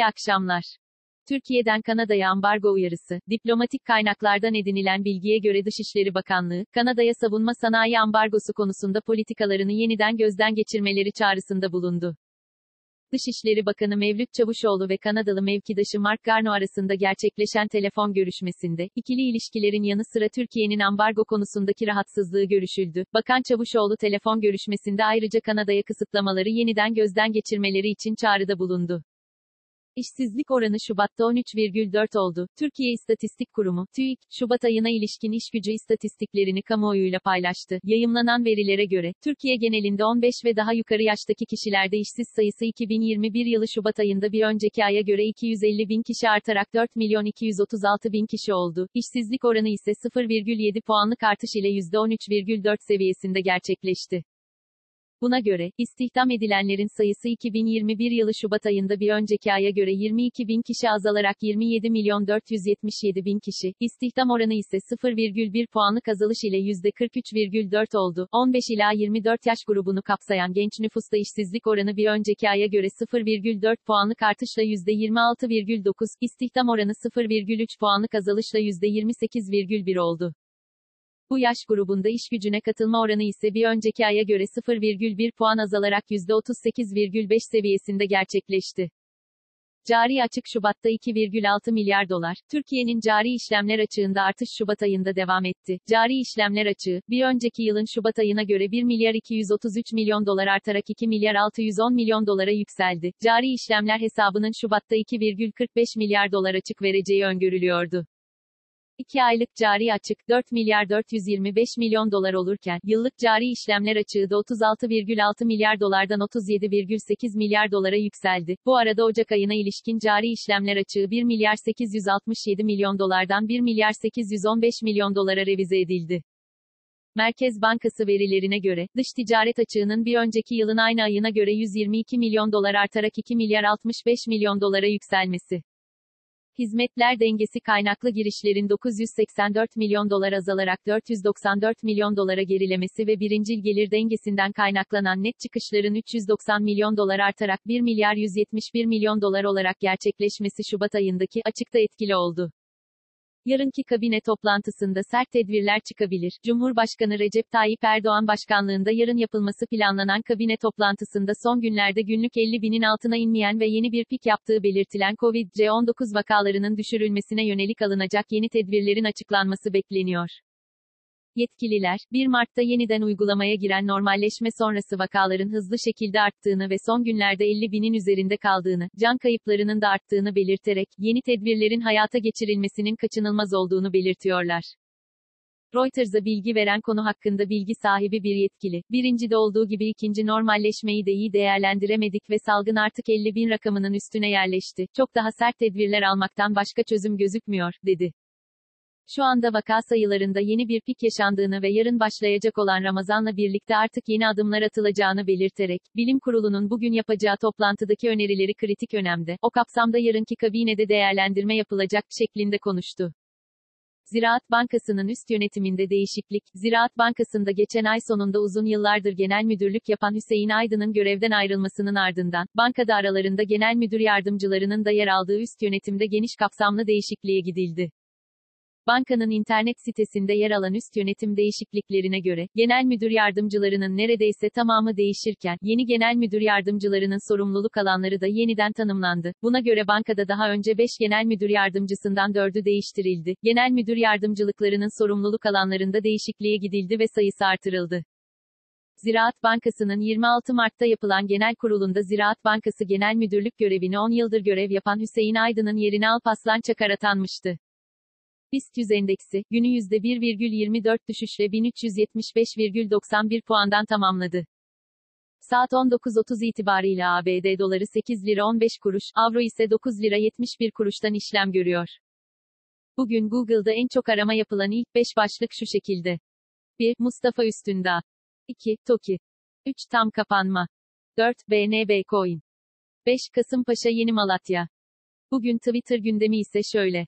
İyi akşamlar. Türkiye'den Kanada'ya ambargo uyarısı, diplomatik kaynaklardan edinilen bilgiye göre Dışişleri Bakanlığı, Kanada'ya savunma sanayi ambargosu konusunda politikalarını yeniden gözden geçirmeleri çağrısında bulundu. Dışişleri Bakanı Mevlüt Çavuşoğlu ve Kanadalı mevkidaşı Mark Garneau arasında gerçekleşen telefon görüşmesinde, ikili ilişkilerin yanı sıra Türkiye'nin ambargo konusundaki rahatsızlığı görüşüldü. Bakan Çavuşoğlu telefon görüşmesinde ayrıca Kanada'ya kısıtlamaları yeniden gözden geçirmeleri için çağrıda bulundu. İşsizlik oranı Şubat'ta 13,4 oldu. Türkiye İstatistik Kurumu, TÜİK, Şubat ayına ilişkin işgücü istatistiklerini kamuoyuyla paylaştı. Yayımlanan verilere göre, Türkiye genelinde 15 ve daha yukarı yaştaki kişilerde işsiz sayısı 2021 yılı Şubat ayında bir önceki aya göre 250 bin kişi artarak 4 milyon 236 bin kişi oldu. İşsizlik oranı ise 0,7 puanlık artış ile %13,4 seviyesinde gerçekleşti. Buna göre, istihdam edilenlerin sayısı 2021 yılı Şubat ayında bir önceki aya göre 22 bin kişi azalarak 27 milyon 477 bin kişi, istihdam oranı ise 0,1 puanlık azalış ile %43,4 oldu. 15 ila 24 yaş grubunu kapsayan genç nüfusta işsizlik oranı bir önceki aya göre 0,4 puanlık artışla %26,9, istihdam oranı 0,3 puanlık azalışla %28,1 oldu. Bu yaş grubunda iş gücüne katılma oranı ise bir önceki aya göre 0,1 puan azalarak %38,5 seviyesinde gerçekleşti. Cari açık Şubat'ta 2,6 milyar dolar. Türkiye'nin cari işlemler açığında artış Şubat ayında devam etti. Cari işlemler açığı, bir önceki yılın Şubat ayına göre 1 milyar 233 milyon dolar artarak 2 milyar 610 milyon dolara yükseldi. Cari işlemler hesabının Şubat'ta 2,45 milyar dolar açık vereceği öngörülüyordu. 2 aylık cari açık 4 milyar 425 milyon dolar olurken, yıllık cari işlemler açığı da 36,6 milyar dolardan 37,8 milyar dolara yükseldi. Bu arada Ocak ayına ilişkin cari işlemler açığı 1 milyar 867 milyon dolardan 1 milyar 815 milyon dolara revize edildi. Merkez Bankası verilerine göre, dış ticaret açığının bir önceki yılın aynı ayına göre 122 milyon dolar artarak 2 milyar 65 milyon dolara yükselmesi. Hizmetler dengesi kaynaklı girişlerin 984 milyon dolar azalarak 494 milyon dolara gerilemesi ve birincil gelir dengesinden kaynaklanan net çıkışların 390 milyon dolar artarak 1 milyar 171 milyon dolar olarak gerçekleşmesi Şubat ayındaki açıkta etkili oldu. Yarınki kabine toplantısında sert tedbirler çıkabilir. Cumhurbaşkanı Recep Tayyip Erdoğan başkanlığında yarın yapılması planlanan kabine toplantısında son günlerde günlük 50 binin altına inmeyen ve yeni bir pik yaptığı belirtilen Covid-19 vakalarının düşürülmesine yönelik alınacak yeni tedbirlerin açıklanması bekleniyor. Yetkililer, 1 Mart'ta yeniden uygulamaya giren normalleşme sonrası vakaların hızlı şekilde arttığını ve son günlerde 50 binin üzerinde kaldığını, can kayıplarının da arttığını belirterek, yeni tedbirlerin hayata geçirilmesinin kaçınılmaz olduğunu belirtiyorlar. Reuters'a bilgi veren konu hakkında bilgi sahibi bir yetkili, birincide olduğu gibi ikinci normalleşmeyi de iyi değerlendiremedik ve salgın artık 50 bin rakamının üstüne yerleşti, çok daha sert tedbirler almaktan başka çözüm gözükmüyor, dedi. Şu anda vaka sayılarında yeni bir pik yaşandığını ve yarın başlayacak olan Ramazan'la birlikte artık yeni adımlar atılacağını belirterek, Bilim Kurulu'nun bugün yapacağı toplantıdaki önerileri kritik önemde, o kapsamda yarınki kabinede değerlendirme yapılacak şeklinde konuştu. Ziraat Bankası'nın üst yönetiminde değişiklik, Ziraat Bankası'nda geçen ay sonunda uzun yıllardır genel müdürlük yapan Hüseyin Aydın'ın görevden ayrılmasının ardından, bankada aralarında genel müdür yardımcılarının da yer aldığı üst yönetimde geniş kapsamlı değişikliğe gidildi. Bankanın internet sitesinde yer alan üst yönetim değişikliklerine göre, genel müdür yardımcılarının neredeyse tamamı değişirken, yeni genel müdür yardımcılarının sorumluluk alanları da yeniden tanımlandı. Buna göre bankada daha önce 5 genel müdür yardımcısından 4'ü değiştirildi. Genel müdür yardımcılıklarının sorumluluk alanlarında değişikliğe gidildi ve sayısı artırıldı. Ziraat Bankası'nın 26 Mart'ta yapılan genel kurulunda Ziraat Bankası Genel Müdürlük görevini 10 yıldır görev yapan Hüseyin Aydın'ın yerine Alpaslan Çakar atanmıştı. BIST 100 endeksi, günü %1,24 düşüşle 1375,91 puandan tamamladı. Saat 19.30 itibariyle ABD doları 8 lira 15 kuruş, avro ise 9 lira 71 kuruştan işlem görüyor. Bugün Google'da en çok arama yapılan ilk 5 başlık şu şekilde. 1. Mustafa Üstündağ. 2. Toki. 3. Tam kapanma. 4. BNB Coin. 5. Kasımpaşa Yeni Malatya. Bugün Twitter gündemi ise şöyle.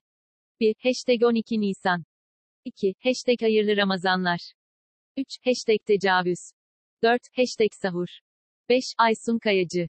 1. Hashtag 12 Nisan. 2. Hashtag hayırlı Ramazanlar. 3. Hashtag tecavüz. 4. Hashtag sahur. 5. Aysun Kayacı.